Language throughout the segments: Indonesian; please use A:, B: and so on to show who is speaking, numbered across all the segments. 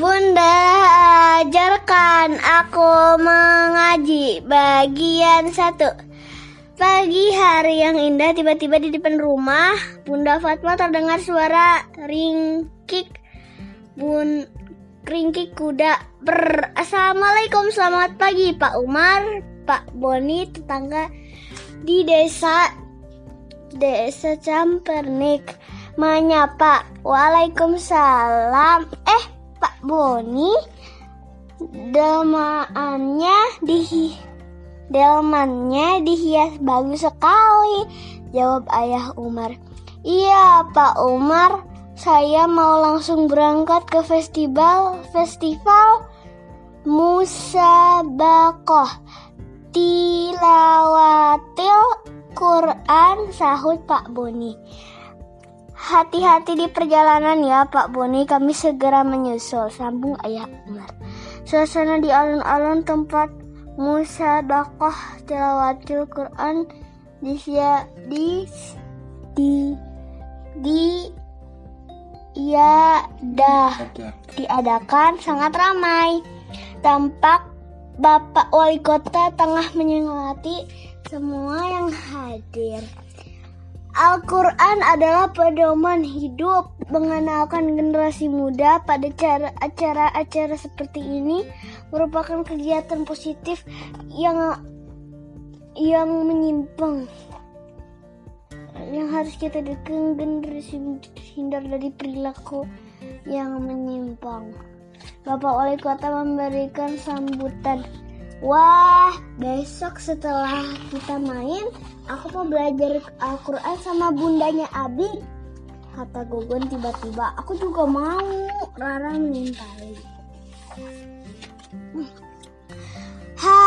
A: Bunda ajarkan aku mengaji bagian satu. Pagi hari yang indah tiba-tiba di depan rumah Bunda Fatma terdengar suara ringkik bun ringkik kuda ber. Assalamualaikum selamat pagi Pak Umar Pak Boni tetangga di desa desa Campernik. Menyapa Waalaikumsalam Boni delmaannya di delmannya dihias bagus sekali jawab ayah Umar. Iya Pak Umar saya mau langsung berangkat ke festival festival Musabakoh Tilawatil Quran sahut Pak Boni Hati-hati di perjalanan ya Pak Boni, kami segera menyusul, sambung ayah Umar. Suasana di alun-alun tempat musabakoh tilawatil Quran di di di di ya dah diadakan sangat ramai. Tampak Bapak Wali Kota tengah menyemangati semua yang hadir. Al-Quran adalah pedoman hidup. Mengenalkan generasi muda pada cara acara-acara seperti ini merupakan kegiatan positif yang yang menyimpang yang harus kita dukung. Generasi hindar dari perilaku yang menyimpang. Bapak Wali Kota memberikan sambutan Wah, besok setelah kita main, aku mau belajar Al-Quran sama bundanya Abi. Kata Gogon tiba-tiba, aku juga mau. Rara menyintai. Ha,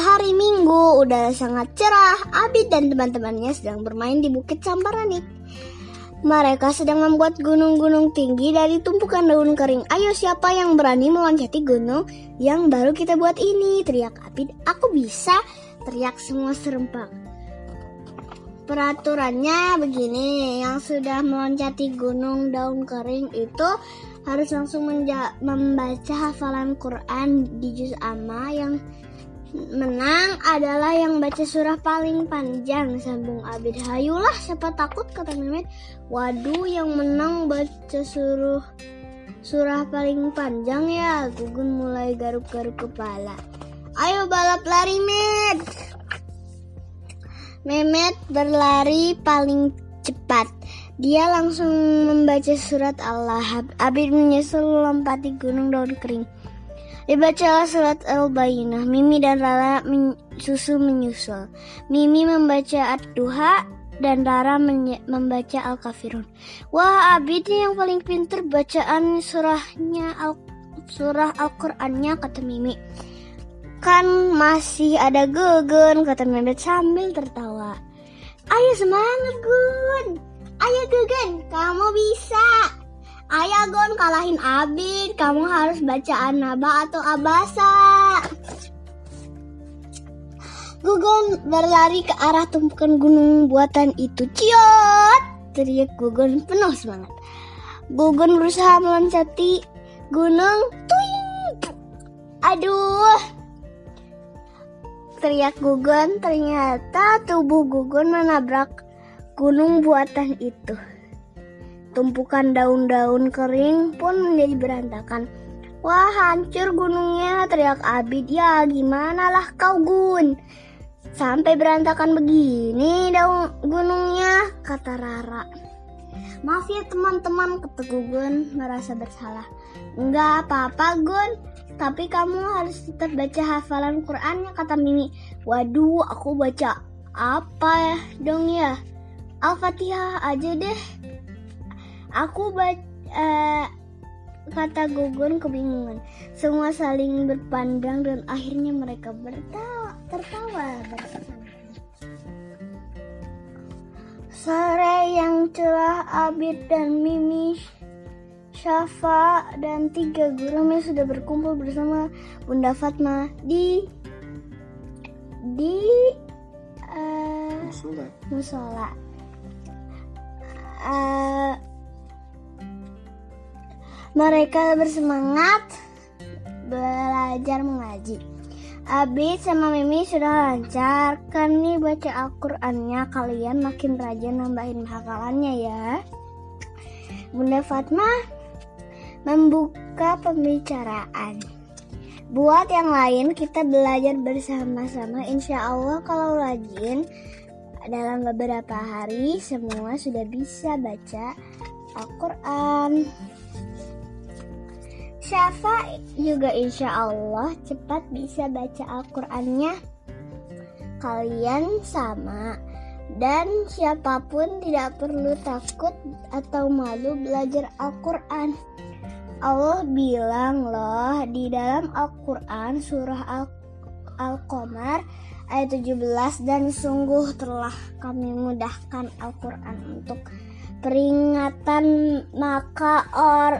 A: hari Minggu udah sangat cerah. Abi dan teman-temannya sedang bermain di Bukit Samparanik. Mereka sedang membuat gunung-gunung tinggi dari tumpukan daun kering. Ayo siapa yang berani meloncati gunung yang baru kita buat ini? Teriak Apid. Aku bisa, teriak semua serempak. Peraturannya begini, yang sudah meloncati gunung daun kering itu harus langsung membaca hafalan Quran di juz amma yang menang adalah yang baca surah paling panjang sambung Abid. Hayulah siapa takut? Kata Mehmet. Waduh yang menang baca surah surah paling panjang ya. Gugun mulai garuk-garuk kepala. Ayo balap lari Met Mehmet berlari paling cepat. Dia langsung membaca surat Allah Abid menyusul lompati gunung daun kering Dibacalah surat Al-Bayyinah. Mimi dan Rara men susu menyusul. Mimi membaca Ad-Duha dan Rara membaca Al-Kafirun. Wah, Abid yang paling pinter bacaan surahnya Al surah Al-Qur'annya kata Mimi. Kan masih ada Gugun kata Mehmet sambil tertawa. Ayo semangat Gun. Ayo Gugun, kamu bisa. Ayah Gon kalahin Abid, kamu harus baca Anaba atau Abasa. Gugon berlari ke arah tumpukan gunung buatan itu. Ciot! Teriak Gugon penuh semangat. Gugon berusaha meloncati gunung. Tuing! Aduh! Teriak Gugon, ternyata tubuh Gugon menabrak gunung buatan itu. Tumpukan daun-daun kering pun menjadi berantakan. Wah hancur gunungnya teriak Abid ya gimana lah kau Gun? Sampai berantakan begini daun gunungnya kata Rara. Maaf ya teman-teman kata Gugun merasa bersalah. Enggak apa-apa Gun Tapi kamu harus tetap baca hafalan Qurannya kata Mimi. Waduh aku baca apa ya dong ya? Al-Fatihah aja deh Aku baca uh, kata Gugun kebingungan. Semua saling berpandang dan akhirnya mereka bertawa, tertawa bersama. Sore yang cerah Abid dan Mimi Syafa dan tiga guru sudah berkumpul bersama Bunda Fatma di di uh, musola. musola. Uh, Mereka bersemangat belajar mengaji. Abi sama Mimi sudah lancar kan nih baca Al-Qur'annya kalian makin rajin nambahin hafalannya ya. Bunda Fatma membuka pembicaraan. Buat yang lain kita belajar bersama-sama insya Allah kalau rajin dalam beberapa hari semua sudah bisa baca Al-Quran. Syafa juga insya Allah cepat bisa baca Al-Qurannya. Kalian sama dan siapa pun tidak perlu takut atau malu belajar Al-Quran. Allah bilang loh di dalam Al-Quran surah Al-Qamar ayat 17 dan sungguh telah kami mudahkan Al-Quran untuk peringatan maka or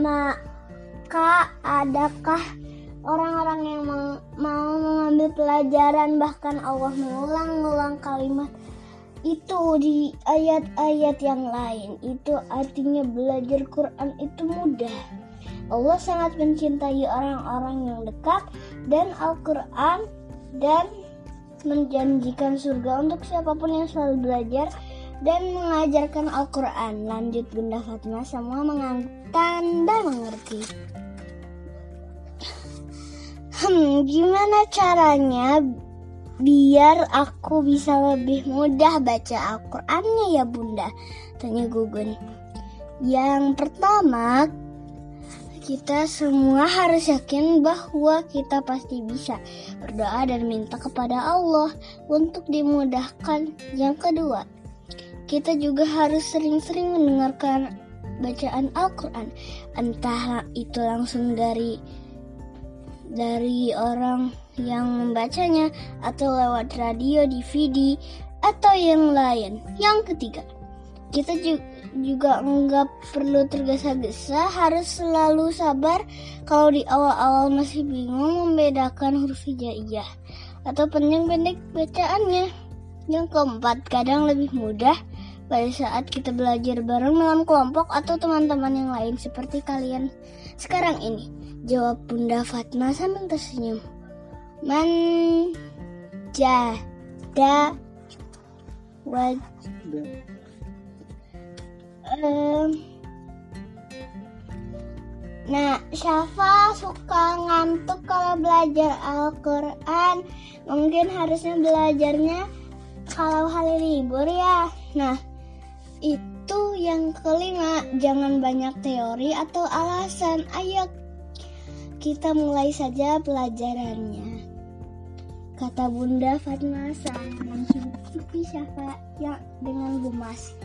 A: ma maka adakah orang-orang yang mau mengambil pelajaran? Bahkan Allah mengulang-ulang kalimat itu di ayat-ayat yang lain. Itu artinya belajar Quran itu mudah. Allah sangat mencintai orang-orang yang dekat dan Al-Quran dan menjanjikan surga untuk siapa pun yang selalu belajar dan mengajarkan Al-Quran. Lanjut Bunda Fatma semua menganggap tanda mengerti. Hmm, gimana caranya biar aku bisa lebih mudah baca Al-Qur'annya ya Bunda? Tanya Gugun. Yang pertama, kita semua harus yakin bahwa kita pasti bisa berdoa dan minta kepada Allah untuk dimudahkan. Yang kedua, kita juga harus sering-sering mendengarkan bacaan Al-Quran, entah itu langsung dari dari orang yang membacanya atau lewat radio, DVD, atau yang lain. Yang ketiga, kita juga enggak perlu tergesa-gesa, harus selalu sabar kalau di awal-awal masih bingung membedakan huruf hijaiyah atau panjang pendek bacaannya. Yang keempat, kadang lebih mudah pada saat kita belajar bareng dalam kelompok atau teman-teman yang lain seperti kalian sekarang ini. Jawab Bunda Fatma sambil tersenyum. Man jada waj um, Nah, Syafa suka ngantuk kalau belajar Al-Quran. Mungkin harusnya belajarnya kalau hari libur ya. Nah, itu yang kelima, jangan banyak teori atau alasan. Ayo kita mulai saja pelajarannya. Kata Bunda Fatma sambil mencuci Syafa yang dengan gemas.